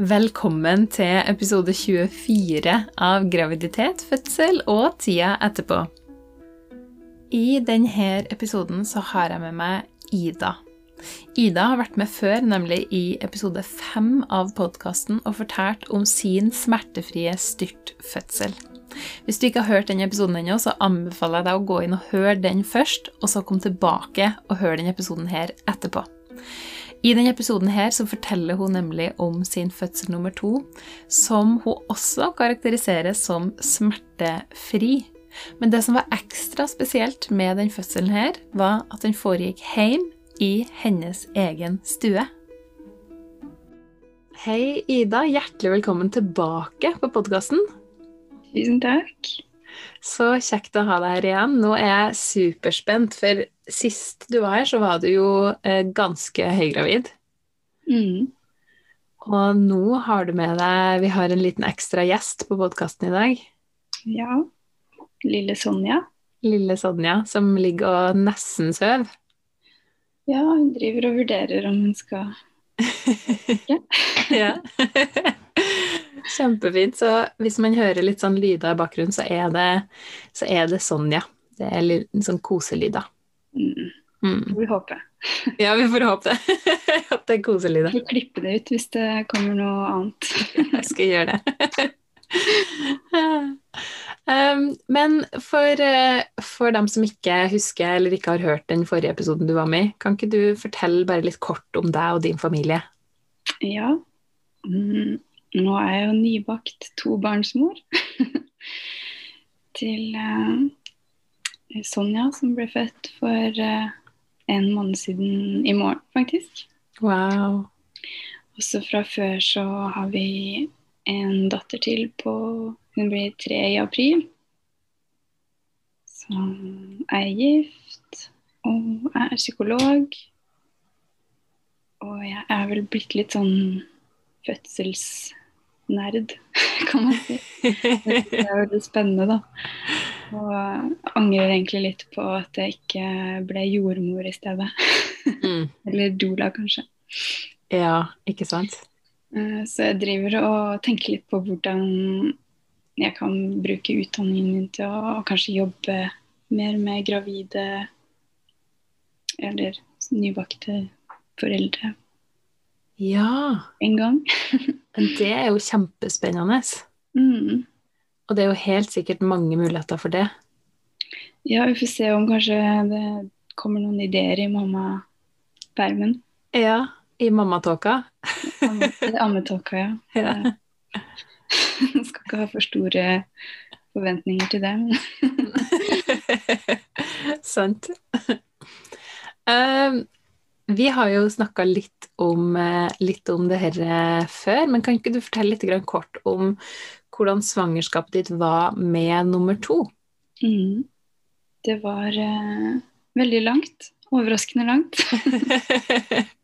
Velkommen til episode 24 av Graviditet, fødsel og tida etterpå. I denne episoden så har jeg med meg Ida. Ida har vært med før, nemlig i episode fem av podkasten, og fortalt om sin smertefrie styrtfødsel. Hvis du ikke har hørt den episoden ennå, så anbefaler jeg deg å gå inn og høre den først, og så komme tilbake og høre denne episoden her etterpå. I denne episoden her så forteller hun nemlig om sin fødsel nummer to, som hun også karakteriserer som smertefri. Men det som var ekstra spesielt med den fødselen her, var at den foregikk hjemme i hennes egen stue. Hei, Ida. Hjertelig velkommen tilbake på podkasten. Tusen takk. Så kjekt å ha deg her igjen. Nå er jeg superspent, for sist du var her, så var du jo eh, ganske høygravid. Mm. Og nå har du med deg Vi har en liten ekstra gjest på podkasten i dag. Ja. Lille Sonja. Lille Sonja, som ligger og nesten sover. Ja, hun driver og vurderer om hun skal ja. Kjempefint. Så hvis man hører litt sånn lyder i bakgrunnen, så er det, så er det Sonja. Det er litt sånn koselyder. Mm. Får vi håpe. Ja, vi får håpe det. At det er koselyder. Vi får klippe det ut hvis det kommer noe annet. Jeg skal gjøre det. um, men for, eh, for dem som ikke husker eller ikke har hørt den forrige episoden du var med i, kan ikke du fortelle bare litt kort om deg og din familie? Ja. Mm. Nå er jeg jo nybakt tobarnsmor til uh, Sonja, som ble født for uh, en måned siden i morgen, faktisk. Wow. Også fra før så har vi en datter til på Hun blir tre i april. Som er gift og er psykolog. Og jeg er vel blitt litt sånn fødselsnerd, kan man si. Det er veldig spennende, da. Og angrer egentlig litt på at jeg ikke ble jordmor i stedet. Mm. Eller doula, kanskje. Ja, ikke sant? Eh, Så jeg driver og tenker litt på hvordan jeg kan bruke utdanningen min til å kanskje jobbe mer med gravide eller nybakte foreldre Ja. en gang. Men det er jo kjempespennende. Mm. Og det er jo helt sikkert mange muligheter for det. Ja, vi får se om kanskje det kommer noen ideer i mammapermen. Ja, i mammatåka. Ammetåka, ja. Ja. Jeg skal ikke ha for store forventninger til det. Sant. Um, vi har jo snakka litt, om, eh, litt om det her eh, før, men kan ikke du fortelle litt grann kort om hvordan svangerskapet ditt var med nummer to? Mm. Det var eh, veldig langt. Overraskende langt.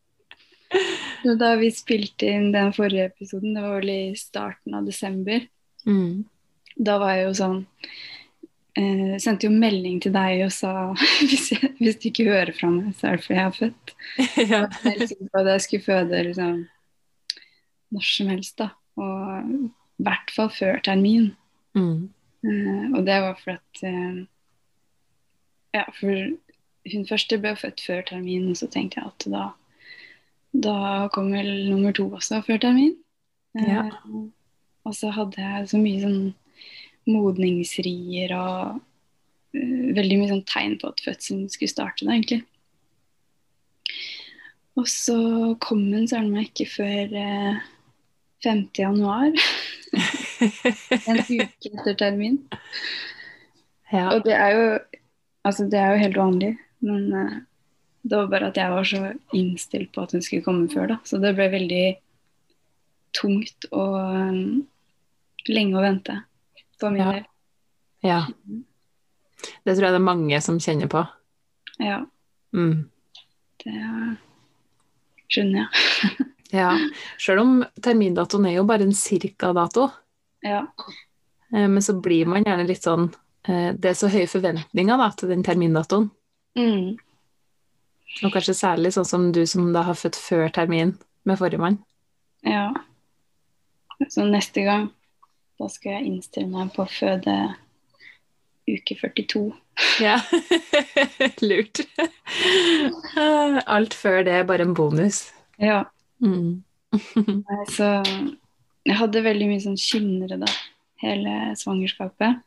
Da vi spilte inn den forrige episoden, det var vel i starten av desember, mm. da var jeg jo sånn eh, Sendte jo melding til deg og sa hvis, jeg, hvis du ikke hører fra meg, så er det fordi jeg har født. ja. Jeg var helt sikker på at jeg skulle føde liksom, når som helst, da. Og i hvert fall før termin. Mm. Uh, og det var for at uh, Ja, for hun første ble født før termin, og så tenkte jeg at da, da kom vel nummer to også før termin. Ja. Uh, og så hadde jeg så mye sånn modningsrier og veldig mye sånn tegn på at fødselen skulle starte da, egentlig. Og så kom hun søren meg ikke før eh, 5. januar. en uke etter termin. ja. Og det er jo Altså, det er jo helt vanlig, men uh, det var bare at jeg var så innstilt på at hun skulle komme før, da. Så det ble veldig tungt og um, lenge å vente for min Ja. del. ja. Det tror jeg det er mange som kjenner på. Ja, Mm. det skjønner jeg. Ja. Sjøl om termindatoen er jo bare en cirka-dato. Ja. Eh, Men så blir man gjerne litt sånn eh, Det er så høye forventninger da, til den termindatoen. Mm. Og kanskje særlig sånn som du som da har født før termin med forrige mann. Ja. så neste gang da skal jeg innstille meg på å føde uke 42. Ja. Lurt. Alt før det er bare en bonus. Ja. Mm. Så jeg hadde veldig mye sånn skinnere da, hele svangerskapet.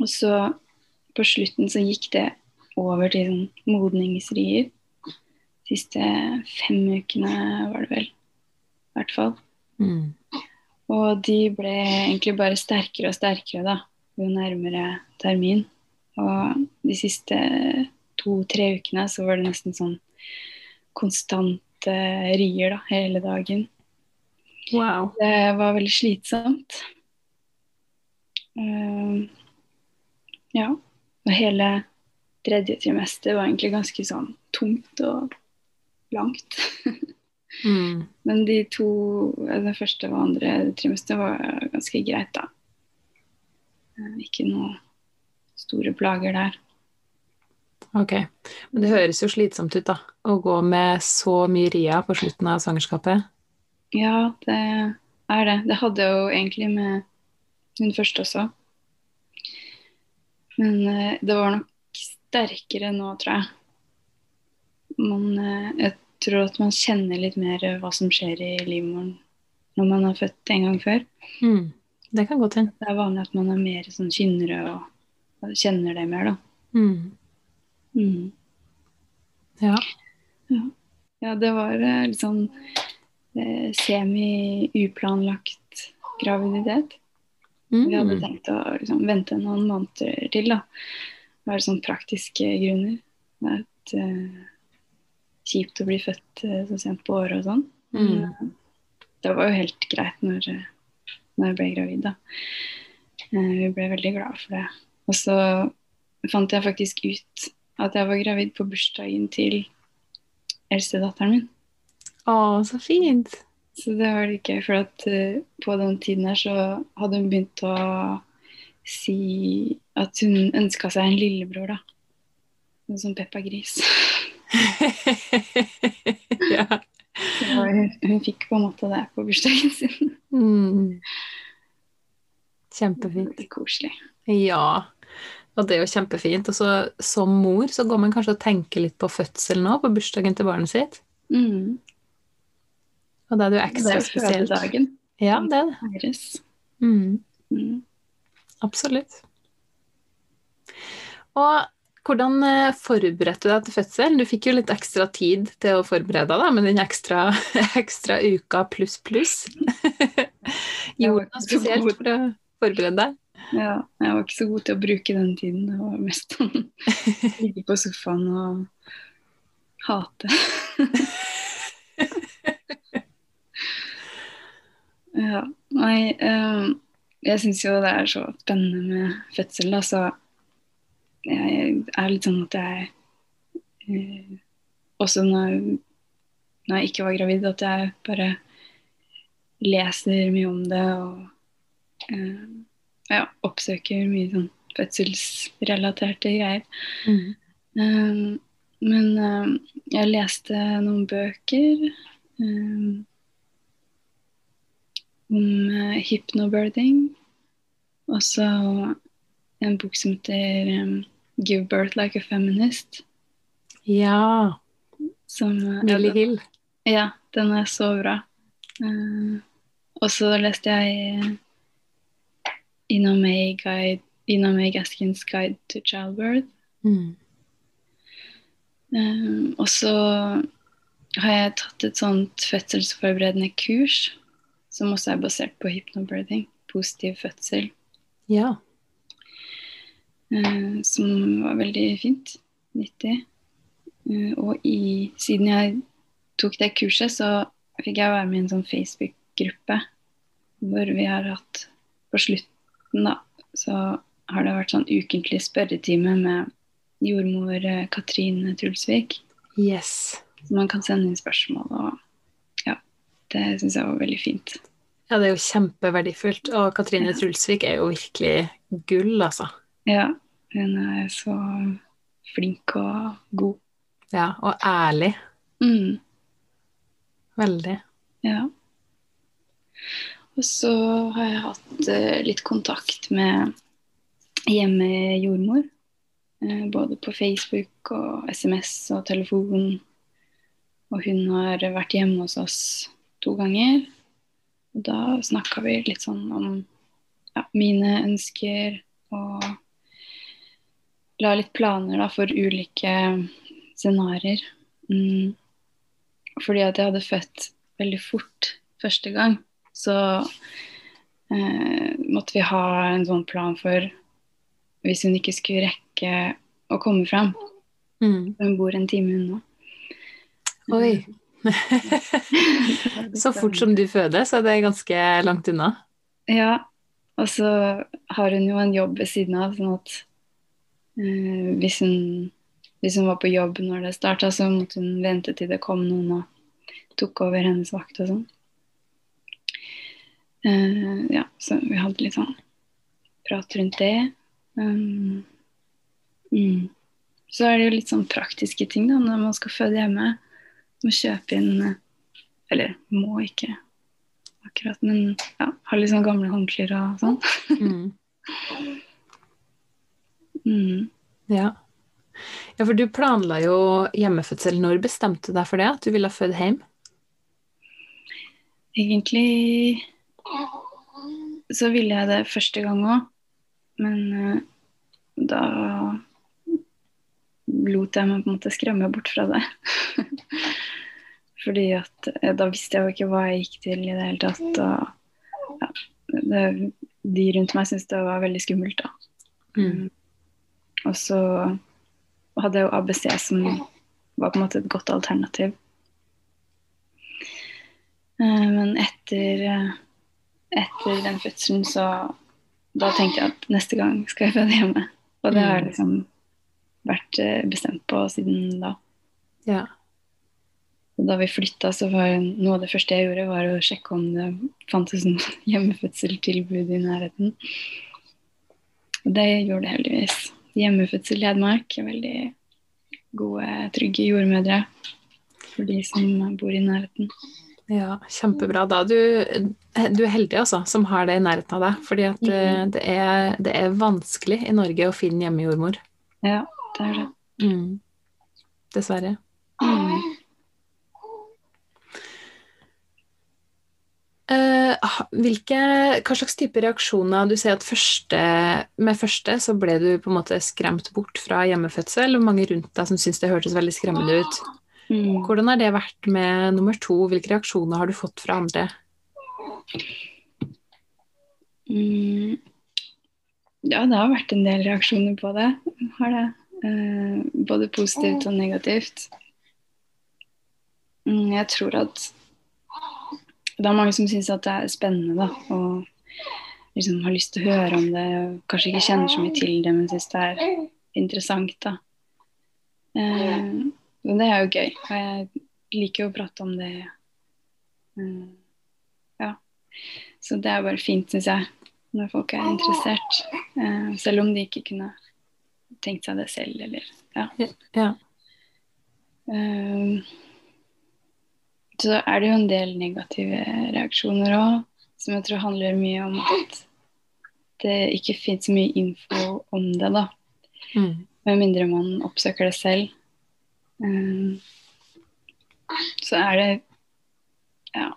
Og så på slutten så gikk det over til sånn modningsrier. Siste fem ukene var det vel, i hvert fall. Mm. Og de ble egentlig bare sterkere og sterkere da, jo nærmere termin. Og de siste to-tre ukene så var det nesten sånn konstante rier da, hele dagen. Wow. Det var veldig slitsomt. Uh, ja. Og hele tredje trimester var egentlig ganske sånn tungt og langt. Mm. Men de to, det første og andre trimester var ganske greit, da. Eh, Ikke noe store plager der. Ok. Men det høres jo slitsomt ut, da. Å gå med så mye ria på slutten av svangerskapet. Ja, det er det. Det hadde jeg jo egentlig med hun første også. Men eh, det var nok sterkere nå, tror jeg. Man, eh, jeg tror at man kjenner litt mer hva som skjer i livmoren når man har født en gang før. Mm. Det kan godt hende. Det er vanlig at man er mer sånn kynnere og kjenner det mer, da. Mm. Mm. Ja. Ja, det var eh, litt sånn eh, semi-uplanlagt graviditet. Vi hadde Mm. tenkt å liksom, vente noen måneder til, da. Det var sånn praktiske grunner. Det er et, eh, kjipt å bli født eh, så sent på året og sånn. Mm. eh, det var jo helt greit når, eh, når jeg ble gravid, da. Eh, vi ble veldig glade for det. Og så fant jeg faktisk ut at jeg var gravid på bursdagen til eldstedatteren min. Å, så fint. Så det var litt gøy, for at eh, på den tiden her så hadde hun begynt å si at hun ønska seg en lillebror, da. Noe som Peppa Gris. ja. Hun, hun fikk på en måte det på bursdagen sin. Mm. Kjempefint. Koselig. Ja. Og det er jo kjempefint. Og så som mor så går man kanskje og tenker litt på fødsel nå, på bursdagen til barnet sitt. Mm. Og da er det jo Det ekstra er jo spesielt. fødedagen Ja, det er det. Mm. Mm. Absolutt. Og hvordan eh, forberedte du deg til fødsel? Du fikk jo litt ekstra tid til å forberede deg men med den ekstra, ekstra uka pluss pluss. Gjorde du noe spesielt for å forberede deg? Ja, jeg var ikke så god til å bruke den tiden. Det var mest sånn ligge på sofaen og hate. ja, nei um, Jeg syns jo det er så spennende med fødsel, da, så jeg er litt sånn at jeg uh, Også når, når jeg ikke var gravid, at jeg bare leser mye om det og eh, ja, oppsøker mye sånn fødselsrelaterte greier. Mm. Um, men um, jeg leste noen bøker um, om uh, hypnobirthing. Og så en bok som heter 'Give Birth Like a Feminist'. Ja. Som, uh, Millie Hill. Ja, den er så bra. Uh, og så leste jeg Ina May, Guide, May Gaskins 'Guide to Childbirth'. Mm. Um, og så har jeg tatt et sånt fødselsforberedende kurs, som også er basert på hypnobirthing, positiv fødsel, Ja. Uh, som var veldig fint. Nyttig. Uh, og i, siden jeg tok det kurset, så fikk jeg være med i en sånn Facebook-gruppe hvor vi har hatt På slutten, da, så har det vært sånn ukentlig spørretime med jordmor Katrin Katrine Trulsvik. Yes. Så man kan sende inn spørsmål, og ja, det syns jeg var veldig fint. Ja, det er jo kjempeverdifullt. Og Katrine Ja. Trulsvik er jo virkelig gull, altså. Ja, hun er så flink og god. Ja, og ærlig. Mm, Veldig. ja. Og så har jeg hatt eh, litt kontakt med hjemmejordmor. Eh, både på Facebook og SMS og telefon. Og hun har vært hjemme hos oss to ganger. Og da snakka vi litt sånn om ja, mine ønsker og la litt planer da, for ulike scenarioer. Mm. Fordi at jeg hadde født veldig fort første gang, så eh, måtte vi ha en sånn plan for hvis hun ikke skulle rekke å komme fram. Mm. Hun bor en time unna. Oi. så fort som du føder, så er det ganske langt unna. Ja. Og så har hun jo en jobb ved siden av, sånn at eh, hvis, hun, hvis hun var på jobb når det starta, så måtte hun vente til det kom noen og tok over hennes vakt og sånn. Eh, ja, så vi hadde litt sånn prat rundt det. Um, mm. Så er det jo litt sånn praktiske ting da, når man skal føde hjemme. Må kjøpe inn eh, Eller må ikke akkurat, men ja, ha litt sånn gamle håndklær og sånn. Mm. Mm. Ja. ja, for du planla jo hjemmefødsel. Når bestemte du deg for det? At du ville føde hjem? Egentlig så ville jeg det første gang òg, men uh, da lot jeg meg på en måte skremme bort fra det. Fordi at uh, da visste jeg jo ikke hva jeg gikk til i det hele tatt. Og ja, det, de rundt meg syntes det var veldig skummelt, da. Mm. Og så hadde jeg jo ABC som var på en måte et godt alternativ. Eh, Men etter, eh, etter den fødselen så Da tenkte jeg at neste gang skal jeg føde hjemme. Og det har jeg liksom vært eh, bestemt på siden da. Ja. Og da vi flytta, så var noe av det første jeg gjorde, var å sjekke om det fantes noe hjemmefødseltilbud i nærheten. Og det gjorde det heldigvis. Hjemmefødsel i Hedmark er veldig gode, trygge jordmødre for de som bor i nærheten. Ja, kjempebra. Da du, du er heldig, altså, som har det i nærheten av deg. Fordi at eh, det, er, det er vanskelig i Norge å finne hjemmejordmor. Ja, det er det. Mm. Dessverre. Mm. Eh, hvilke, hva slags type reaksjoner Du sier at første, med første så ble du på en måte skremt bort fra hjemmefødsel, og mange rundt deg som syntes det hørtes veldig skremmende ut. Mm. Hvordan har det vært med nummer to? Hvilke reaksjoner har du fått fra andre? Mm. Ja, det har vært en del reaksjoner på det. Har det. Eh, både positivt og negativt. Mm, jeg tror at det er mange som syns at det er spennende, da. Og liksom har lyst til å høre om det. Kanskje ikke kjenner så mye til det, men syns det er interessant, da. Eh, men det er jo gøy. Og jeg liker jo å prate om det. Eh, ja. Så det er bare fint, syns jeg, når folk er interessert. Eh, selv om de ikke kunne tenkt seg det selv, eller ja. Ja. Eh, så er det jo en del negative reaksjoner òg, som jeg tror handler mye om at det ikke fins mye info om det, da. Mm. Med mindre man oppsøker det selv. Um, så er det ja,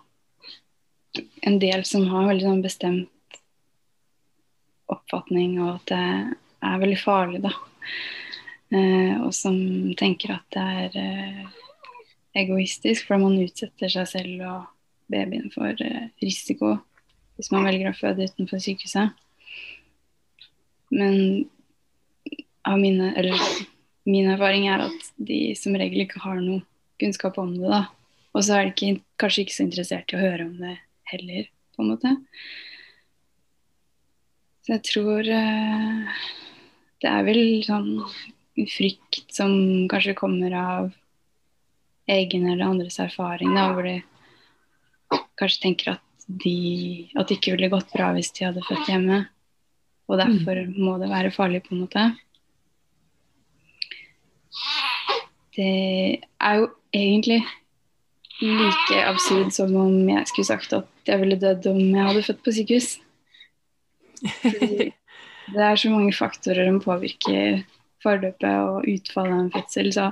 en del som har veldig sånn bestemt oppfatning av at det er veldig farlig, da. Eh, og som tenker at det er eh, egoistisk, for man utsetter seg selv og babyen for eh, risiko hvis man velger å føde utenfor sykehuset. Men av mine, eller, min erfaring er at de som regel ikke har noe kunnskap om det. da. Og så er de ikke, kanskje ikke så interessert i å høre om det heller, på en måte. Så jeg tror eh, det er vel sånn frykt som kanskje kommer av egen eller andres erfaring, da, hvor de kanskje tenker at, de, at det ikke ville gått bra hvis de hadde født hjemme. Og derfor må det være farlig, på en måte. Det er jo egentlig like absurd som om jeg skulle sagt at jeg ville dødd om jeg hadde født på sykehus. Fordi det er så mange faktorer som påvirker forløpet og utfallet av en fødsel. Så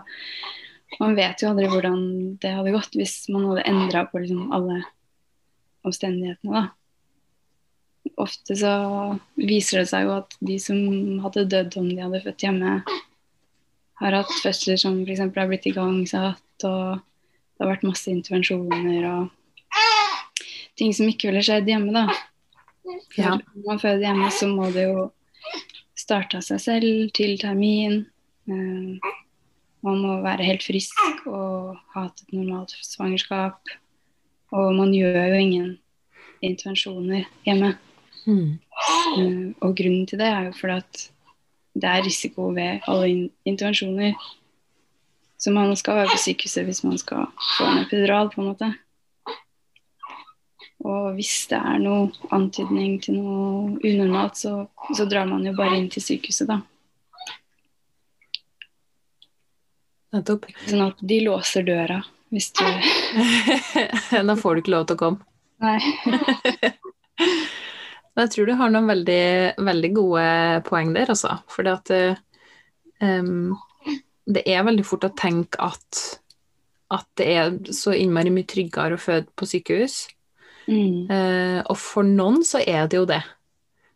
man vet jo aldri hvordan det hadde gått hvis man hadde endra på liksom alle omstendighetene. da. Ofte så viser det seg jo at de som hadde dødd om de hadde født hjemme, har hatt fødsler som f.eks. har blitt igangsatt, og det har vært masse intervensjoner og ting som ikke ville skjedd hjemme, da. For Ja. Når man føder hjemme, så må det jo starte av seg selv til termin. Eh, man må være helt frisk og ha hatt et normalt svangerskap. Og man gjør jo ingen intervensjoner hjemme. Mm. Eh, og grunnen til det er jo fordi at det er risiko ved alle in intervensjoner. Så man skal være på sykehuset hvis man skal få en epidural, på en måte. Og hvis det er noe antydning til noe unormalt, så, så drar man jo bare inn til sykehuset, da. Nettopp. Sånn at de låser døra hvis du da får du ikke lov til å komme. Nei. Men jeg tror du har noen veldig, veldig gode poeng der, altså. For at um, det er veldig fort å tenke at, at det er så innmari mye tryggere å føde på sykehus. Mm. Uh, og for noen så er det jo det.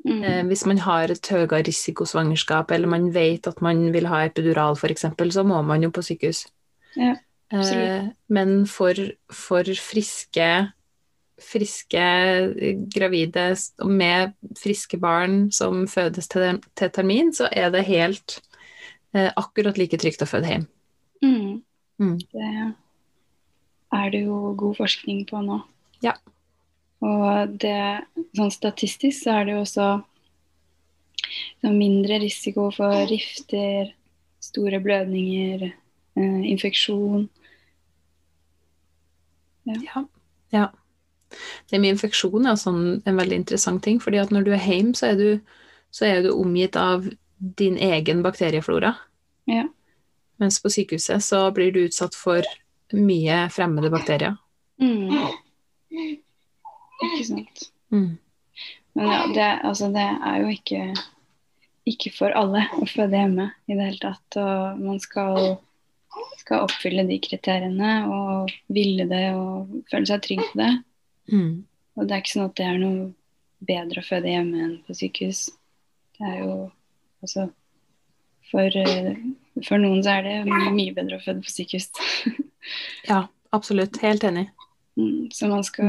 Mm. Uh, hvis man har et høyere risikosvangerskap, eller man vet at man vil ha epidural f.eks., så må man jo på sykehus. Ja, uh, men for, for friske, friske gravide med friske barn som fødes til, til termin, så er det helt eh, akkurat like trygt å føde hjem. Mm. Mm. Det er det jo god forskning på nå. Ja. Og det, sånn statistisk så er det jo også sånn mindre risiko for rifter, store blødninger, eh, infeksjon. Ja. ja. Det med infeksjon er sånn en veldig interessant ting, fordi at når du er hjemme, så er du, så er du omgitt av din egen bakterieflora. Ja. Mens på sykehuset så blir du utsatt for mye fremmede bakterier. Mm. Ikke sant. Mm. Men ja, det, altså, det er jo ikke, ikke for alle å føde hjemme i det hele tatt. Og man skal, skal oppfylle de kriteriene og ville det og føle seg trygg på det. Mm. Og det er ikke sånn at det er noe bedre å føde hjemme enn på sykehus. Det er jo altså For, eh, for noen så er det mye bedre å føde på sykehus. Ja, absolutt. Helt enig. Mm, Så man skal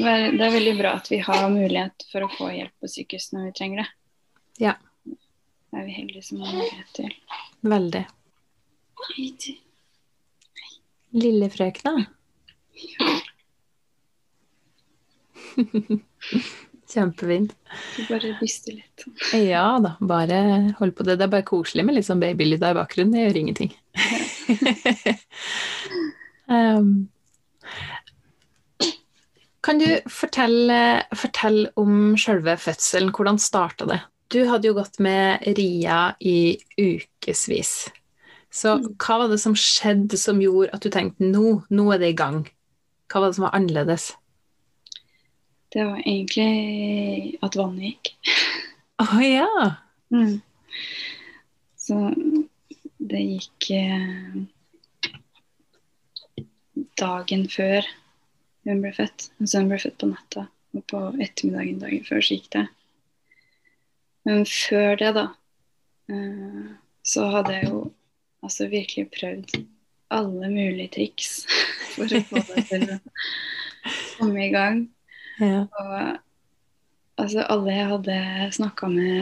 være Det er veldig bra at vi har mulighet for å få hjelp på sykehus når vi trenger det. Ja. Det er vi heldige som har mulighet til. Veldig. Lille frøkna. Kjempefint. Bare byste litt. Ja da, bare hold på det. Det er bare koselig med litt sånn babylyder i bakgrunnen. Det gjør ingenting. um, kan du fortelle, fortelle om selve fødselen? Hvordan starta det? Du hadde jo gått med Ria i ukevis. Så hva var det som skjedde som gjorde at du tenkte nå, nå er det i gang? Hva var det som var annerledes? Det var egentlig at vannet gikk. Å ja! Mm. Så det gikk eh, dagen før hun ble født. Altså hun ble født på natta, og på ettermiddagen dagen før så gikk det. Men før det, da, eh, så hadde jeg jo altså virkelig prøvd alle mulige triks for å få det til å komme i gang. Ja. Og altså, alle jeg hadde snakka med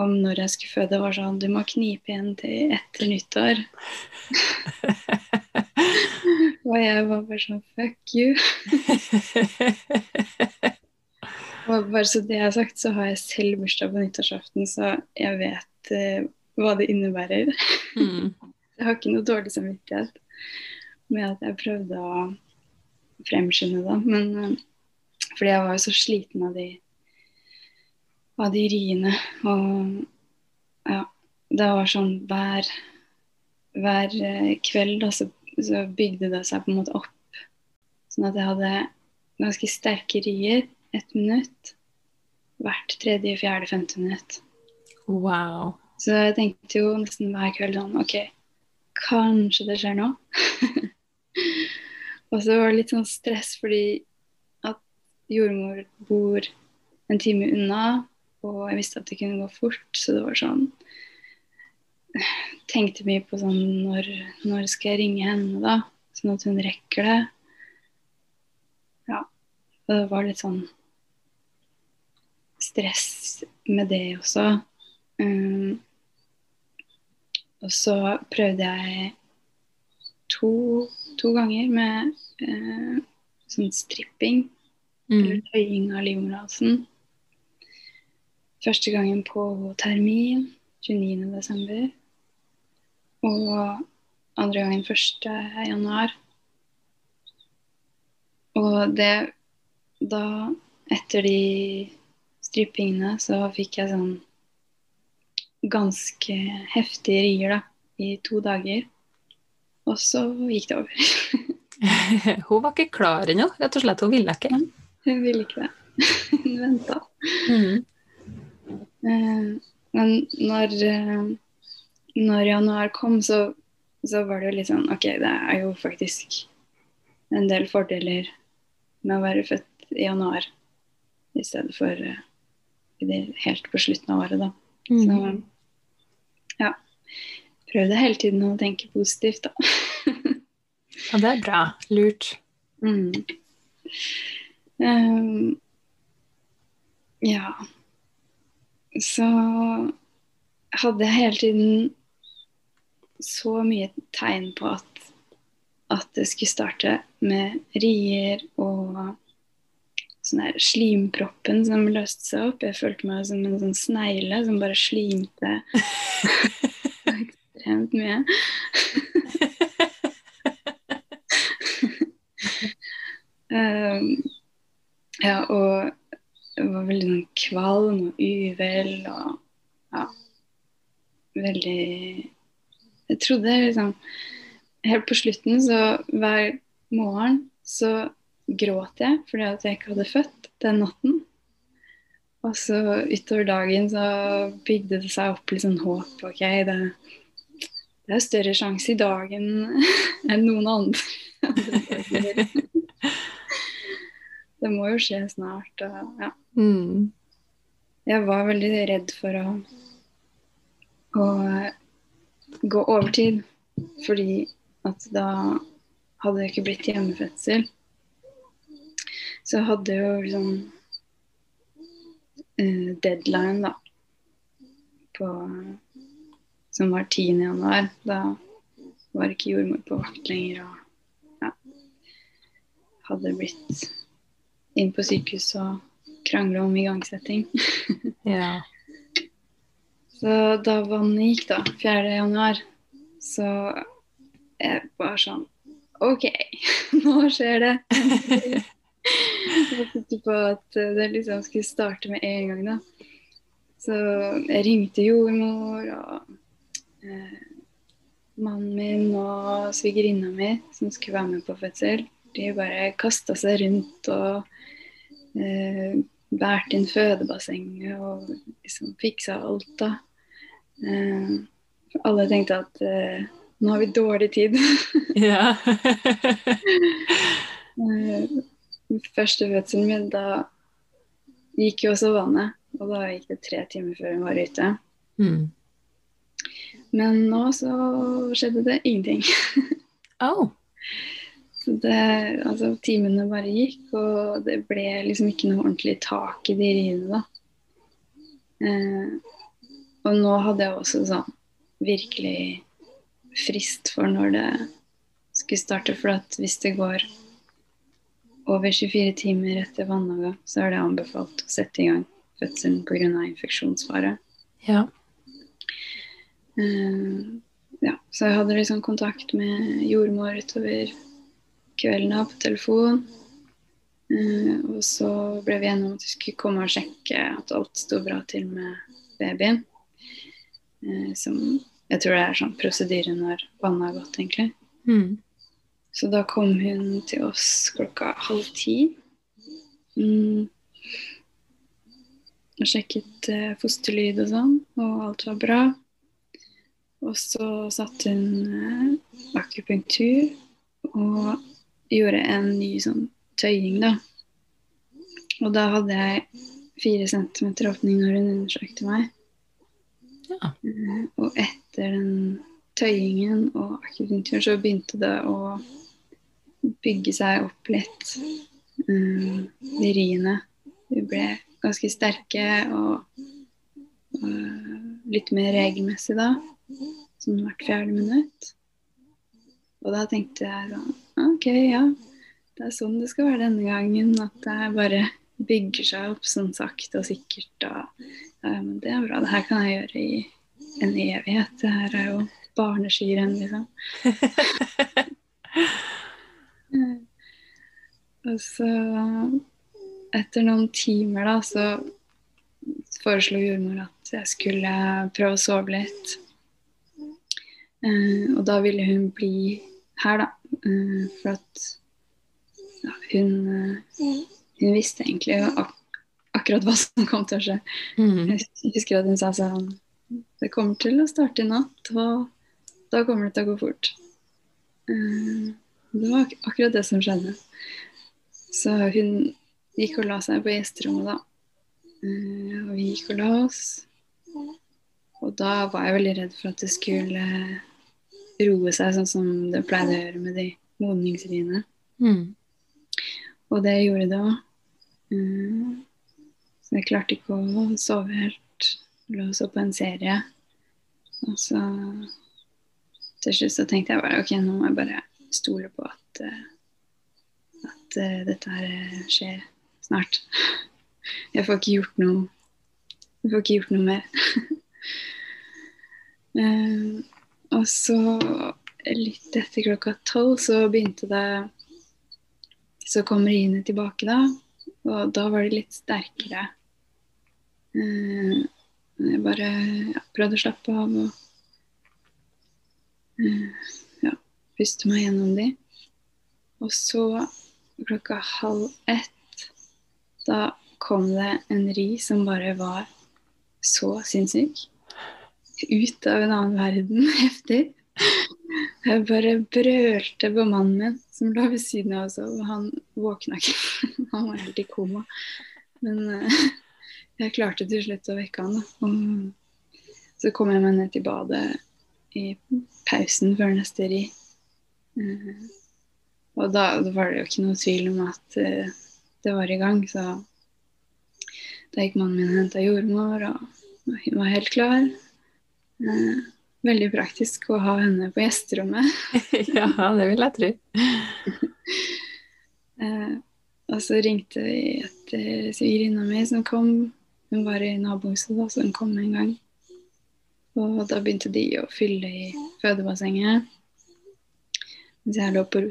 om når jeg skulle føde, var sånn Du må knipe igjen til etter nyttår. og jeg var bare sånn Fuck you. Og bare så det jeg har sagt, så har jeg selv bursdag på nyttårsaften, så jeg vet eh, hva det innebærer. Mm. Jeg har ikke noe dårlig samvittighet med at jeg prøvde å fremskynde det. Men eh, fordi jeg var jo så sliten av de, av de riene. Og ja, det var sånn hver, hver eh, kveld da, så, så bygde det seg på en måte opp. Sånn at jeg hadde ganske sterke rier. Ett minutt. Hvert tredje, fjerde, femte minutt. Wow. Så jeg tenkte jo nesten hver kveld sånn OK, kanskje det skjer nå. og så var det litt sånn stress fordi jordmor bor en time unna, og jeg visste at det kunne gå fort, så det var sånn Tenkte mye på sånn når, når skal jeg ringe henne, da? Sånn at hun rekker det. Ja. Og det var litt sånn stress med det også. Um, og så prøvde jeg to, to ganger med uh, sånn stripping, Mm. tøying av livmorhalsen. Første gangen på termin, 29. desember. Og andre gangen 1. januar. Og det Da, etter de strippingene, så fikk jeg sånn ganske heftige rier, da, i to dager. Og så gikk det over. Hun var ikke klar ennå, rett og slett. Hun ville ikke. Hun ville ikke det. Hun venta. Mm. Eh, Men når, eh, når januar kom, så, så var det jo litt sånn OK, det er jo faktisk en del fordeler med å være født i januar i stedet for uh, helt på slutten av året, da. Så Mm. ja. Prøvde hele tiden å tenke positivt, da. Ja, det er bra. Lurt. Mm. Ehm, ja. Så hadde jeg hele tiden så mye tegn på at, at det skulle starte med rier og sånn her slimproppen som løste seg opp. Jeg følte meg som en sånn snegle som bare slimte ekstremt mye. Um, ja, og det var veldig sånn kvalm og uvel og ja, veldig Jeg trodde liksom Helt på slutten, så hver morgen så gråt jeg fordi at jeg ikke hadde født den natten. Og så utover dagen så bygde det seg opp litt sånn håp. OK, det, det er større sjanse i dag enn enn noen andre. Det må jo skje snart. Og, ja. Mm. Jeg var veldig redd for å, å gå overtid, fordi at da hadde det ikke blitt hjemmefødsel. Så jeg hadde jo liksom uh, deadline, da, på, som var 10. januar. Da var ikke jordmor på vakt lenger. Og ja, hadde blitt inn på sykehus og krangle om igangsetting. Ja. Så da vannet gikk, da, 4. januar, så jeg var sånn OK, nå skjer det. Jeg sikker på at det liksom skulle starte med en gang, da. Så jeg ringte jordmor og eh, mannen min og svigerinna mi som skulle være med på fødsel. De bare kasta seg rundt og eh, båret inn fødebassenget og liksom fiksa alt, da. Eh, alle tenkte at eh, nå har vi dårlig tid. ja. Eh, Første fødselen min, da gikk jo også vannet. Og da gikk det tre timer før hun var ute. mm. Men nå så skjedde det ingenting. Oh. Det, altså, timene bare gikk, og det ble liksom ikke noe ordentlig tak i de riene, da. Eh, og nå hadde jeg også sånn virkelig frist for når det skulle starte. For at hvis det går over 24 timer etter vannavgang, så er det anbefalt å sette i gang fødselen pga. infeksjonsfare. Ja. Eh, ja, så jeg hadde liksom kontakt med jordmor utover kvelden av på telefon. Eh, og så ble vi enige om at vi skulle komme og sjekke at alt sto bra til med babyen. Eh, som jeg tror det er sånn prosedyre når vannet har gått, egentlig. Mm. Så da kom hun til oss klokka halv ti. Mm. Og sjekket eh, fosterlyd og sånn, og alt var bra. Og så satte hun eh, akupunktur og gjorde en ny sånn tøying, da. Og da hadde jeg fire centimeter åpning når hun undersøkte meg. Ja. Eh, Og etter den tøyingen og akupunktur så begynte det å bygge seg opp litt. Um, de riene. De ble ganske sterke og, og litt mer regelmessig da. Sånn hvert fjerde minutt. Og da tenkte jeg sånn OK, ja. Det er sånn det skal være denne gangen. At det bare bygger seg opp sånn sakte og sikkert. Og ja, det er bra. Det her kan jeg gjøre i en evighet. Det her er jo barneskirenn, liksom. Og så, etter noen timer, da, så foreslo jordmor at jeg skulle prøve å sove litt. Eh, og da ville hun bli her, da. Eh, for at ja, hun, eh, hun visste egentlig ak akkurat hva som kom til å skje. Mm. Jeg husker at hun sa sånn Det kommer til å starte i natt, og da kommer det til å gå fort. Eh, Det var ak akkurat det som skjedde. Så hun gikk og la seg på gjesterommet, da. Og vi gikk og la oss. Og da var jeg veldig redd for at det skulle roe seg, sånn som det pleide å gjøre med de modningsriene. Mm. Og det gjorde det òg. Så jeg klarte ikke å sove helt. Lå og så på en serie. Og så til slutt så tenkte jeg bare ok, nå må jeg bare stole på at, eh, at eh, dette her eh, skjer snart. Jeg får ikke gjort noe Jeg får ikke gjort noe mer. Og så litt etter klokka tolv så begynte det Så kom riene tilbake da, og da var de litt sterkere. Eh, jeg bare ja, prøvde å slappe av og eh, ja, puste meg gjennom de. Og så klokka halv ett, da kom det en ri som bare var så sinnssyk. Ut av en annen verden. Heftig. Jeg bare brølte på mannen min som lå ved siden av oss, og han våkna ikke. Han var helt i koma. Men eh, jeg klarte til slutt å vekke han. Og så kom jeg meg ned til badet i pausen før neste ri. Eh, Og da var det jo ikke noe tvil om at eh, det var i gang, så da gikk mannen min og henta jordmor, og hun var helt klar. Eh, Veldig praktisk å ha henne på gjesterommet. ja, det vil jeg tro. Eh, og så ringte vi etter svigerinna mi som kom. Hun var i nabohuset, da, så hun kom en gang. Og da begynte de å fylle i fødebassenget. Mens jeg lå på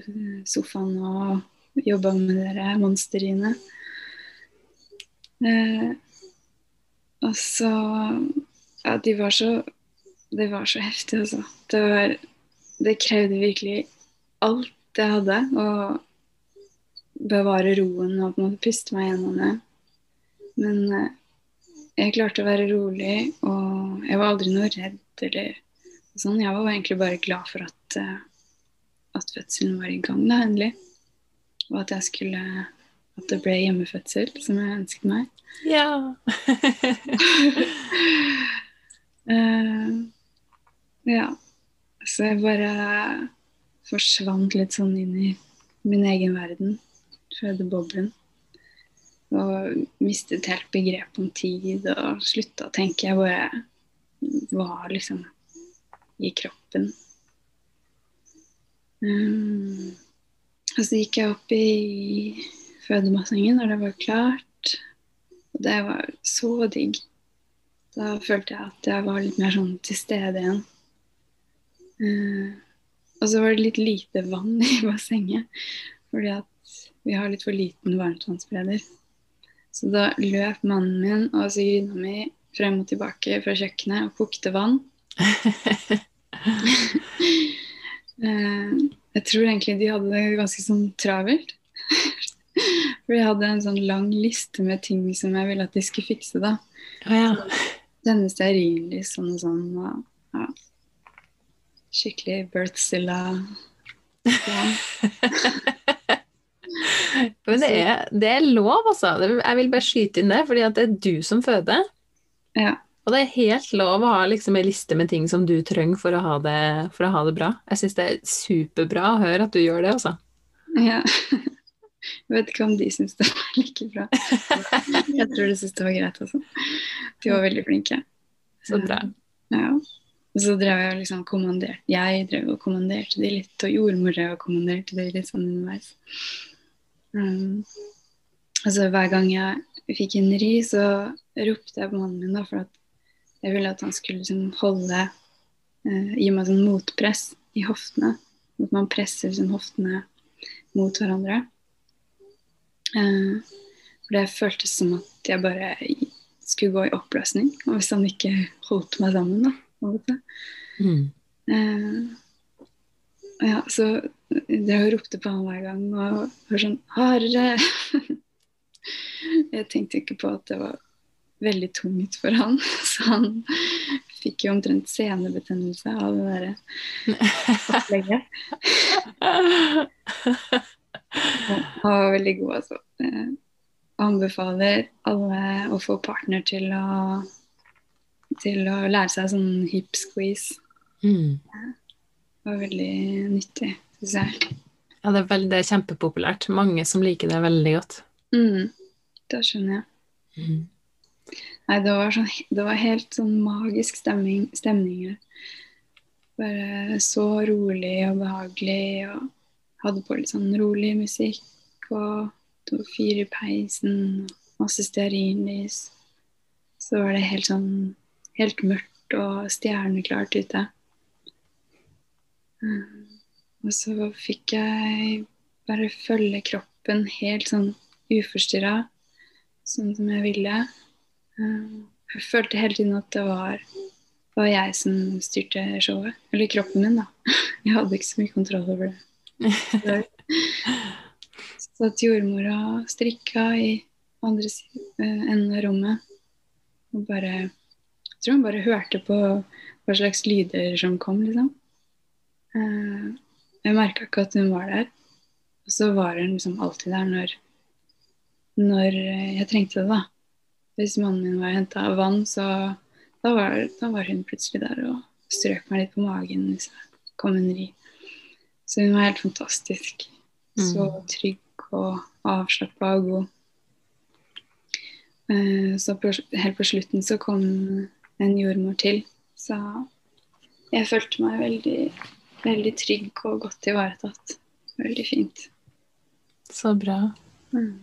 sofaen og jobba med dere monsterriene. Eh, og så Ja, de var så Det var så heftig, altså. Det var Det krevde virkelig alt jeg hadde. Å bevare roen og på en måte puste meg gjennom det. Men eh, jeg klarte å være rolig, og jeg var aldri noe redd eller sånn. Jeg var egentlig bare glad for at, eh, at fødselen var i gang, da, endelig. Og at jeg skulle At det ble hjemmefødsel, som jeg ønsket meg. Ja. Eh, ja. Så jeg bare forsvant litt sånn inn i min egen verden. Fødeboblen. Og mistet helt begrep om tid og slutta å tenke. Jeg bare var liksom i kroppen. Um, og så gikk jeg opp i fødebassenget når det var klart. Og det var så digg. Da følte jeg at jeg var litt mer sånn til stede igjen. Eh, og så var det litt lite vann i bassenget, fordi at vi har litt for liten varmtvannsspreder. Så da løp mannen min og svigerinna mi frem og tilbake fra kjøkkenet og kokte vann. uh, jeg tror egentlig de hadde det ganske sånn travelt. For jeg hadde en sånn lang liste med ting som jeg ville at de skulle fikse. da. Oh, ja. Denne stearinlys sånn og sånn. Og, ja. Skikkelig Birthzilla. Men det er, det er lov, altså. Jeg vil bare skyte inn det, fordi at det er du som føder. Ja. Og det er helt lov å ha liksom en liste med ting som du trenger for å ha det, for å ha det bra. Jeg syns det er superbra å høre at du gjør det, altså. ja. Jeg vet ikke om de syns det var like bra. Jeg tror de syns det var greit også. De var veldig flinke. Så bra. Ja. Så drev jeg liksom kommanderte Jeg drev og kommanderte de litt, og jordmora kommanderte de litt sånn underveis. Um, altså hver gang jeg fikk en ri, så ropte jeg på mannen min, da, for at jeg ville at han skulle liksom holde uh, Gi meg sånn motpress i hoftene. At man presser liksom hoftene mot hverandre. Uh, for det føltes som at jeg bare skulle gå i oppløsning. Og hvis han ikke holdt meg sammen, da. På en måte. Mm. Eh, ja, så jeg ropte på han hver gang og var sånn Hardere! jeg tenkte ikke på at det var veldig tungt for han, så han fikk jo omtrent senebetennelse av det derre opplegget. Han var veldig god, altså. Eh, anbefaler alle å få partner til å, til å lære seg sånn hip squeeze. Mm. Det var veldig nyttig, syns jeg. Ja, det er, veldig, det er kjempepopulært. Mange som liker det veldig godt. Mm, det skjønner jeg. Mm. Nei, det var, sånn, det var helt sånn magisk stemning, stemning. Bare så rolig og behagelig, og hadde på litt sånn rolig musikk. Og det var fyr i peisen, masse stearinlys. Så var det helt sånn helt mørkt og stjerneklart ute. Mm. Og så fikk jeg bare følge kroppen helt sånn uforstyrra, sånn som jeg ville. Um, Jeg følte hele tiden at det var, var jeg som styrte showet. Eller kroppen min, da. Jeg hadde ikke så mye kontroll over det. Så at jordmora strikka i andre eh, enden av rommet. Og bare Jeg tror hun bare hørte på hva slags lyder som kom, liksom. Eh, Jeg merka ikke at hun var der. Og så var hun liksom alltid der når, når jeg trengte det, da. Hvis mannen min var og henta vann, så da var, da var hun plutselig der og strøk meg litt på magen hvis jeg kom under i. Så hun var helt fantastisk. Så trygg og avslappa og god. Eh, Så på, helt på slutten så kom en jordmor til, så jeg følte meg veldig, veldig trygg og godt ivaretatt. Veldig fint. Så bra. Mm.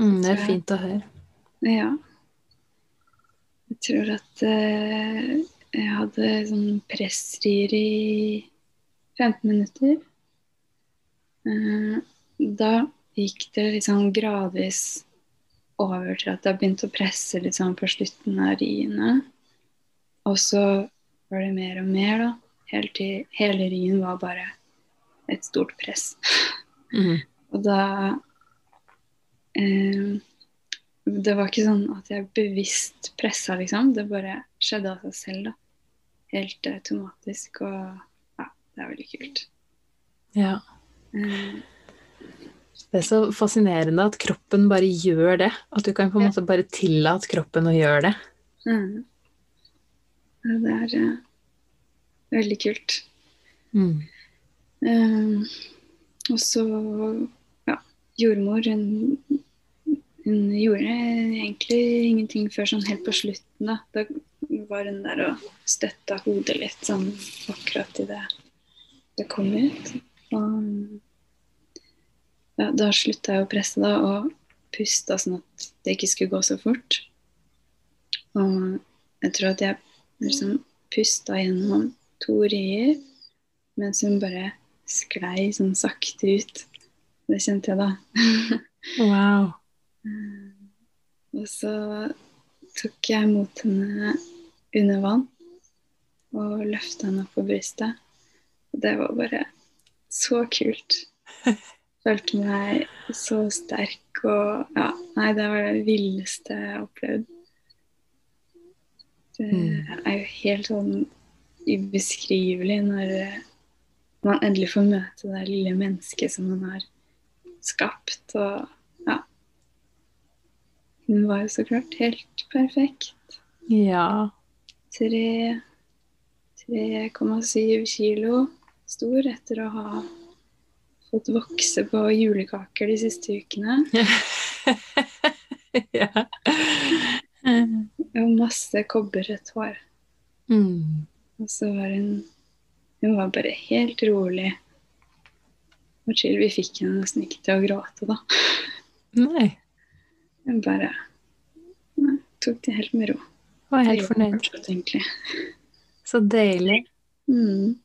Mm, det er fint å høre. Ja. Jeg tror at eh, jeg hadde sånn pressrier i 15 minutter. Eh, da gikk det sånn gradvis over til at jeg begynte å presse sånn på slutten av riene. Og så var det mer og mer, da. Helt til hele Ryen var bare et stort press. Mm. Og da eh, Det var ikke sånn at jeg bevisst pressa, liksom. Det bare skjedde av seg selv, da. Helt automatisk. Og ja, det er veldig kult. Ja. Eh, Det er så fascinerende at kroppen bare gjør det. At du kan på en måte bare tillate kroppen å gjøre det. mm. Det er uh, veldig kult. Mm. Uh, og så ja, jordmor hun, hun gjorde egentlig ingenting før sånn helt på slutten. Da Da var hun der og støtta hodet litt sånn akkurat idet det kom ut. Og ja, da slutta jeg å presse da og pusta sånn at det ikke skulle gå så fort. Og jeg tror at jeg liksom pusta gjennom to rier mens hun bare sklei sånn sakte ut. Det kjente jeg da. Wow. Og så tok jeg mot henne under vann og løfta henne opp på brystet. Og det var bare så kult. følte meg så sterk og Ja, nei, det var det villeste jeg har opplevd. Det Mm. er jo helt sånn ubeskrivelig når eh, man endelig får møte det lille mennesket som man har skapt. Og ja. Hun var jo så klart helt perfekt. Ja. 3,7 kilo stor etter å ha fått vokse på julekaker de siste ukene. ja. Og masse kobberrødt hår. Mm. Og så var hun Hun var bare helt rolig og chill. Vi fikk henne nesten ikke til å gråte, da. Nei. Hun bare nei, tok det helt med ro. Var helt fornøyd. fortsatt. Så deilig. Mm.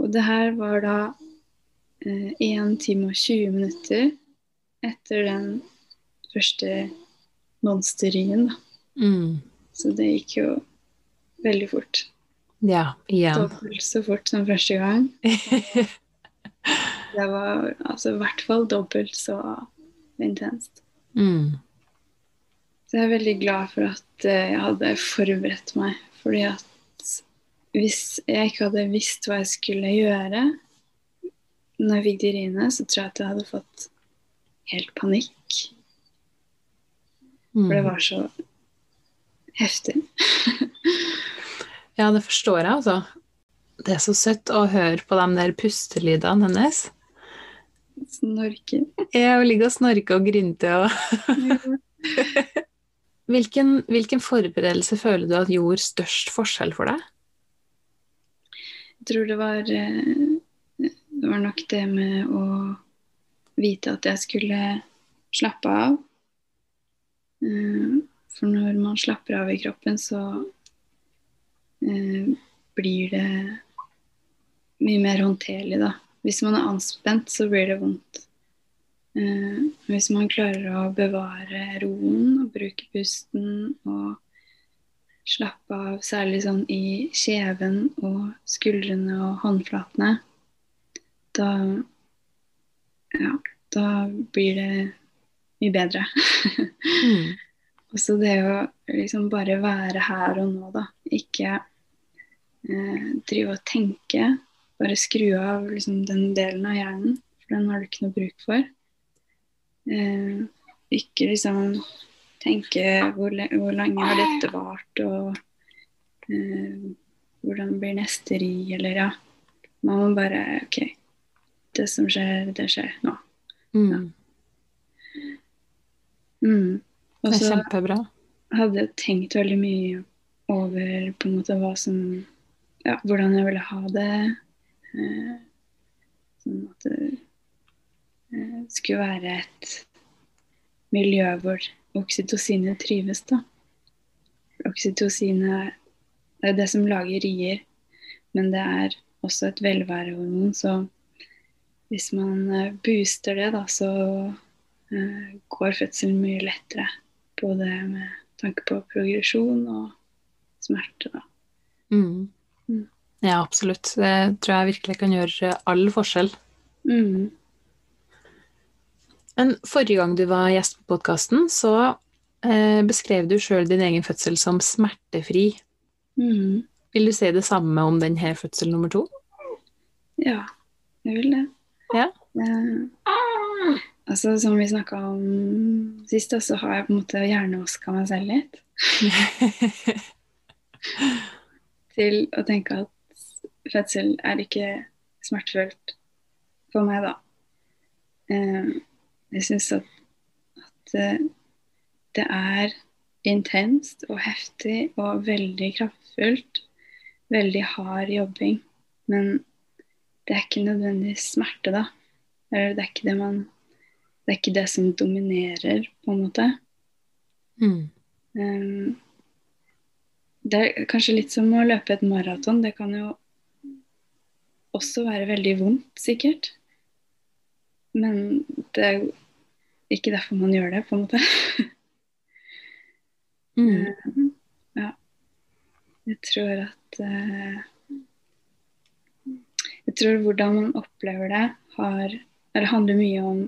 Og det her var da eh, 1 time og 20 minutter etter den første monsterringen. Da. Mm. Så det gikk jo veldig fort. Ja, igjen. Dobbelt så fort som første gang. Det var altså i hvert fall dobbelt så intenst. mm. Så jeg er veldig glad for at eh, jeg hadde forberedt meg. Fordi at hvis jeg ikke hadde visst hva jeg skulle gjøre når jeg fikk de riene, så tror jeg at jeg hadde fått helt panikk. For det Mm. var så heftig. Ja, det forstår jeg, altså. Det er så søtt å høre på de der pustelydene hennes. Snorke. Jeg ligger og snorker og grynter og hvilken, hvilken forberedelse føler du at gjorde størst forskjell for deg? Jeg tror det var eh, Det var nok det med å vite at jeg skulle slappe av. For når man slapper av i kroppen, så eh, blir det mye mer håndterlig, da. Hvis man er anspent, så blir det vondt. Eh, Hvis man klarer å bevare roen og bruke pusten og slappe av, særlig sånn i kjeven og skuldrene og håndflatene, da ja, da blir det mye bedre. Mm. Så det å liksom bare være her og nå, da. Ikke eh, drive og tenke. Bare skru av liksom, den delen av hjernen, for den har du ikke noe bruk for. Eh, ikke liksom tenke hvor, hvor lenge har dette vart, og eh, hvordan blir neste ri, eller ja. Man må bare OK, det som skjer, det skjer nå. Mm. Mm. Og Det så hadde jeg tenkt veldig mye over på en måte hva som ja, Hvordan jeg ville ha det. Eh, sånn at det eh, skulle være et miljø hvor oksytocinet trives, da. Oksytocinet er det som lager rier, men det er også et velværehormon, så hvis man eh, booster det, da, så eh, går fødselen mye lettere. Både med tanke på progresjon og smerte. Da. Mm. Mm. Ja, absolutt. Det tror jeg virkelig kan gjøre all forskjell. Mm. Men forrige gang du var gjest på podkasten, så eh, beskrev du sjøl din egen fødsel som smertefri. Mm. Vil du si det samme om denne fødsel nummer to? Ja, jeg vil det. Ja. Eh, altså, som vi snakka om sist, da, så har jeg på en måte hjernevaska meg selv litt. Til å tenke at fødsel er ikke smertefullt for meg, da. Eh, jeg syns at, at eh, det er intenst og heftig og veldig kraftfullt. Veldig hard jobbing. Men det er ikke nødvendigvis smerte, da. Eller det er ikke det man Det er ikke det som dominerer, på en måte. mm. Um, det er kanskje litt som å løpe et maraton. Det kan jo også være veldig vondt, sikkert. Men det er jo ikke derfor man gjør det, på en måte. Mm. Um, ja. Jeg tror at uh, Jeg tror hvordan man opplever det, har Eller handler mye om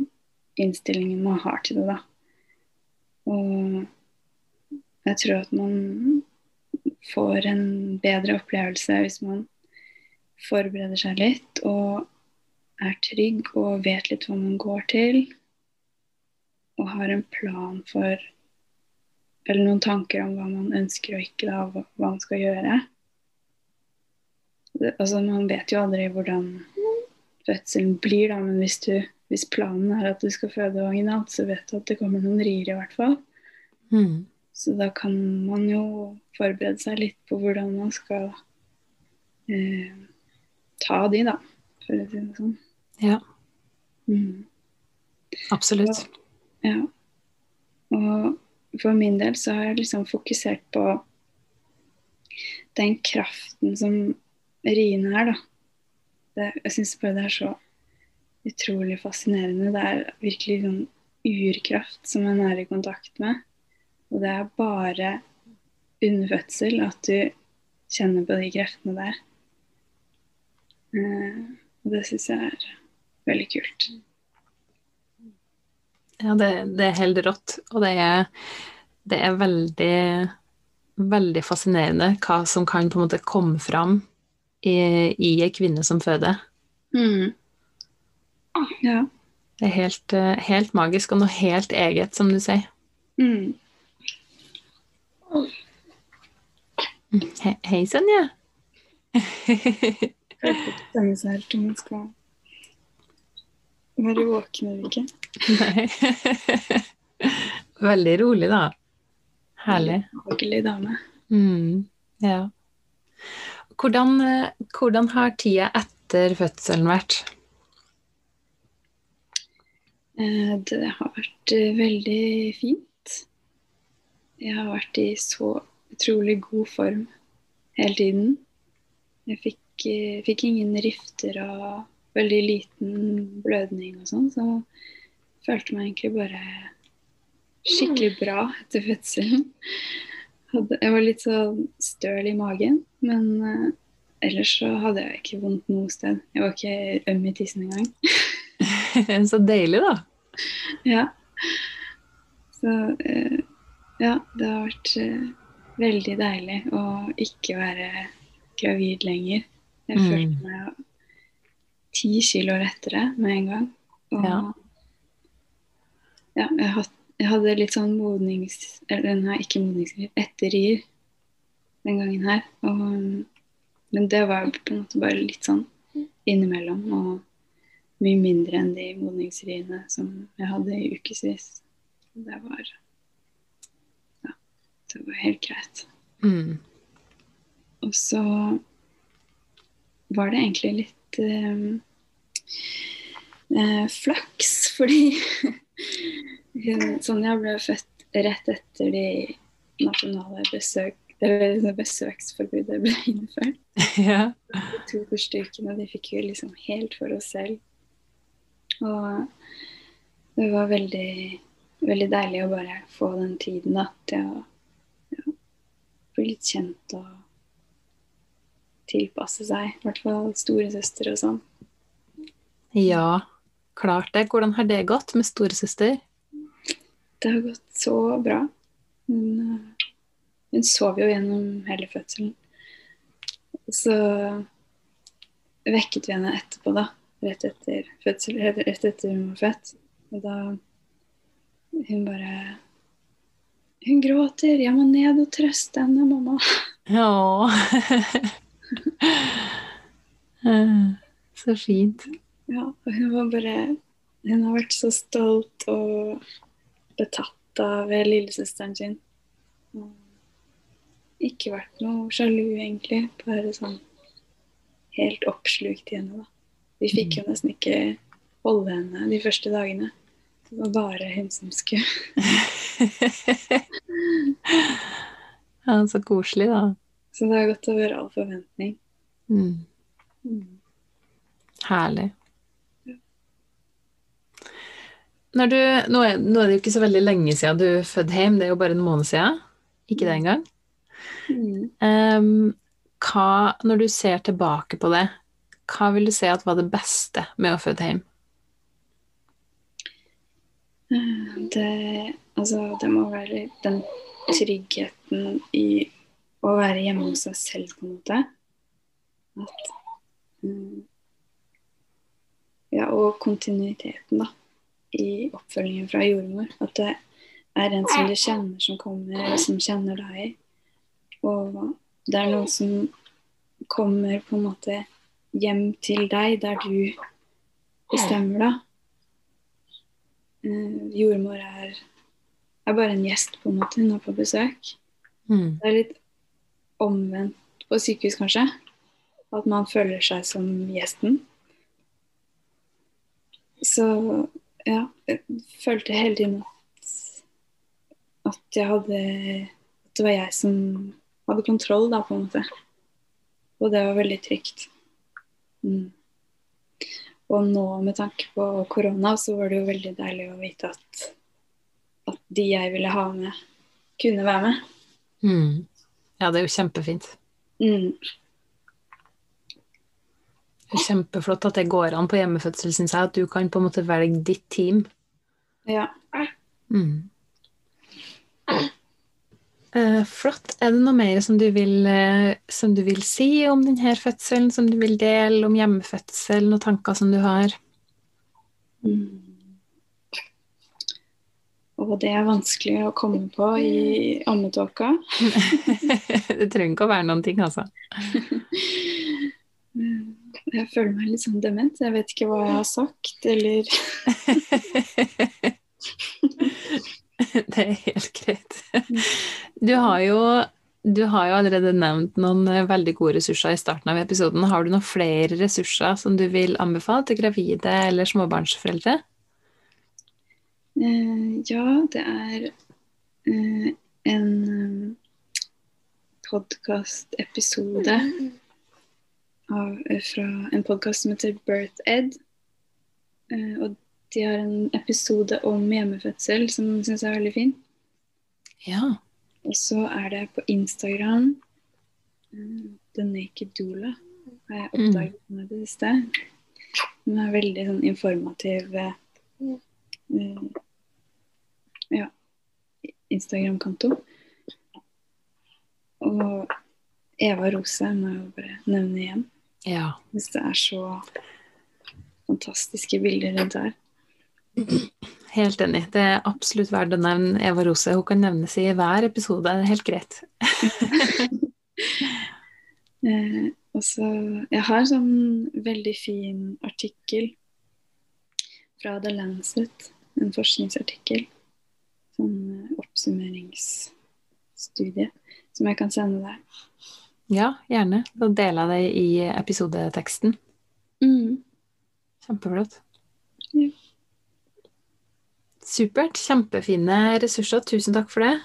innstillingen man har til det, da. Og jeg tror at man får en bedre opplevelse hvis man forbereder seg litt og er trygg og vet litt hva man går til. Og har en plan for Eller noen tanker om hva man ønsker og ikke, da, hva man skal gjøre. Altså, man vet jo aldri hvordan fødselen blir, da, men hvis, du, hvis planen er at du skal føde vaginalt, så vet du at det kommer noen rier, i hvert fall. Mm. Så da kan man jo forberede seg litt på hvordan man skal eh, ta de, da, for å si det sånn. Ja, Mm. absolutt. Ja. Og for min del så har jeg liksom fokusert på den kraften som riene er, da. Det, jeg syns bare det er så utrolig fascinerende. Det er virkelig sånn urkraft som man er i kontakt med. Og det er bare under fødsel at du kjenner på de kreftene der. Eh, og det syns jeg er veldig kult. Ja, det, det er helt rått, og det er, det er veldig, veldig fascinerende hva som kan på en måte komme fram i, i ei kvinne som føder. Mm. Ja. Det er helt, eh, helt magisk, og noe helt eget, som du sier. Mm. He, hei, Sonja. Stemme seg helt om jeg skal være våken eller ikke. Nei. Veldig rolig, da. Herlig. Behagelig dame. Mm, ja. Hvordan, eh, hvordan har tida etter fødselen vært? Eh, Det har vært eh, veldig fint. Jeg har vært i så utrolig god form hele tiden. Jeg fikk, eh, fikk ingen rifter og veldig liten blødning og sånn, så jeg følte meg egentlig bare skikkelig bra etter fødselen. Jeg var litt sånn støl i magen, men ellers så hadde jeg ikke vondt noe sted. Jeg var ikke øm i tissen engang. Så deilig, da. Ja. Så eh, ja, det har vært eh, veldig deilig å ikke være gravid lenger. Jeg Mm. følte meg ti kilo lettere med en gang. Og Ja. ja, jeg, had, jeg hadde litt sånn modnings... Eller nei, ikke modningsrier, etterrier den gangen her. Og, men det var på en måte bare litt sånn innimellom. Og mye mindre enn de modningsriene som jeg hadde i ukevis. Det var Ja, det var helt greit. Mm. Og så var det egentlig litt eh, eh, flaks, fordi Sonja ble født rett etter de nasjonale besøk, besøksforbudet ble innført. Ja. De to første ukene de fikk vi liksom helt for oss selv. Og det var veldig, veldig deilig å bare få den tiden da, til å ja, bli litt kjent og tilpasse seg. I hvert fall storesøster og sånn. ja, klart det. Hvordan har det gått med storesøster? Det har gått så bra. Hun, eh, hun sov jo gjennom hele fødselen. Så vekket vi henne etterpå, da. Rett etter fødsel, rett etter hun var født. Og da Hun bare Hun gråter. Jeg må ned og trøste henne, mamma. Ja. Så fint. Ja, og hun var bare Hun har vært så stolt og betatt av lillesøsteren sin. Ikke vært noe sjalu, egentlig. Bare sånn helt oppslukt i henne, da. Vi fikk jo nesten ikke holde henne de første dagene. Det var bare hun som skulle. Ja, så koselig, da. Så det har gått over all forventning. Mm. Herlig. Når du, nå, er, nå er det jo ikke så veldig lenge siden du fødte hjem, det er jo bare en måned siden. Ikke det engang. Mm. Um, hva, når du ser tilbake på det, hva vil du si at var det beste med å føde hjem? Det, altså, det må være den tryggheten i å være hjemme hos seg selv, på en måte. At mm, Ja, og kontinuiteten, da, i oppfølgingen fra jordmor. At det er en som du kjenner som kommer, som kjenner deg. Og det er noen som kommer på en måte hjem til deg, der du bestemmer, da. Eh, jordmor er, er bare en gjest, på en måte. Hun er på besøk. Mm. Det er litt omvendt på sykehus, kanskje. At man føler seg som gjesten. Så ja, jeg følte hele tiden at, at jeg hadde At det var jeg som hadde kontroll, da, på en måte. Og det var veldig trygt. Mm. Og nå med tanke på korona, så var det jo veldig deilig å vite at, at de jeg ville ha med, kunne være med. Mm. Ja, det er jo kjempefint. Mm. Det er kjempeflott at det går an på hjemmefødsel, syns jeg. At du kan på en måte velge ditt team. Ja. Mm. Eh, flott. Er det noe mer som du, vil, eh, som du vil si om denne fødselen, som du vil dele om hjemmefødsel, noen tanker som du har? Mm. Og det er vanskelig å komme på i ammetåka. det trenger ikke å være noen ting, altså. Jeg føler meg litt sånn dement. Jeg vet ikke hva jeg har sagt, eller Det er helt greit. Du har jo, du har jo allerede nevnt noen eh, veldig gode ressurser i starten av episoden. Har du noen flere ressurser som du vil anbefale til gravide eller småbarnsforeldre? Eh, Ja, det er eh, en podkastepisode fra en podkast som heter Birth Ed. Og de har en episode om hjemmefødsel som jeg syns er veldig fin. Ja. Og så er det på Instagram The Naked Doula. Har jeg oppdaget nå i det siste. Den er veldig sånn informativ eh, ja, Instagram-konto. Og Eva Rose må jeg bare nevne igjen. ja. Hvis det er så fantastiske bilder rundt her. Helt enig. Det er absolutt verdt å nevne Eva Rose. Hun kan nevnes i hver episode. Det er helt greit. Eh, også, Jeg har en sånn veldig fin artikkel fra The Lancet, en forskningsartikkel. Sånn eh, oppsummeringsstudie som jeg kan sende deg. Ja, gjerne. Da deler jeg det i episodeteksten. Kjempeflott. Ja. Supert. Kjempefine ressurser. Tusen takk for det.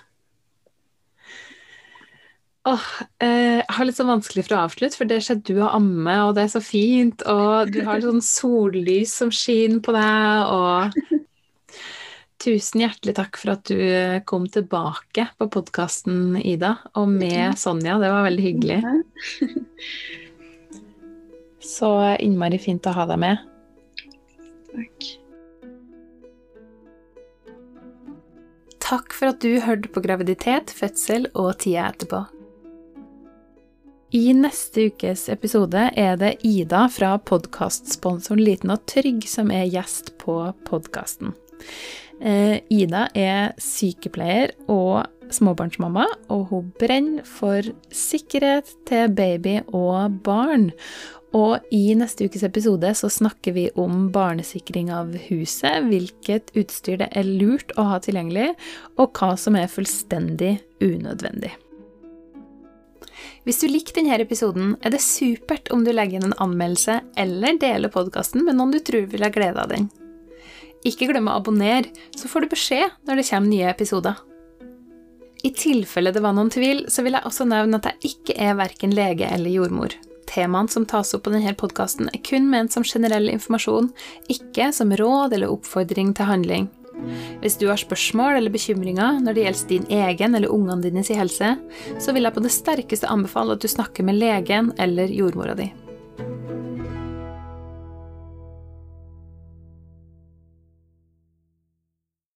Åh, eh, jeg har litt så vanskelig for å avslutte, for det skjedde du har amme, og det er så fint, og du har sånn sollys som skinner på deg, og Tusen hjertelig takk for at du kom tilbake på podkasten, Ida, og med Sonja. Det var veldig hyggelig. Så innmari fint å ha deg med. Takk. Takk for at du hørte på graviditet, fødsel og tida etterpå. I neste ukes episode er det Ida fra podkastsponsoren Liten og Trygg som er gjest på podkasten. Eh, Ida er sykepleier og småbarnsmamma, og hun brenner for sikkerhet til baby og barn. Og i neste ukes episode så snakker vi om barnesikring av huset, hvilket utstyr det er lurt å ha tilgjengelig, og hva som er fullstendig unødvendig. Hvis du likte denne episoden, er det supert om du legger inn en anmeldelse eller deler podkasten med noen du tror vil ha glede av den. Ikke glem å abonnere, så får du beskjed når det kommer nye episoder. I tilfelle det var noen tvil, så vil jeg også nevne at jeg ikke er verken lege eller jordmor. Temaene som tas opp på denne podkasten, er kun ment som generell informasjon, ikke som råd eller oppfordring til handling. Hvis du har spørsmål eller bekymringer når det gjelder din egen eller ungene dines i helse, så vil jeg på det sterkeste anbefale at du snakker med legen eller jordmora di.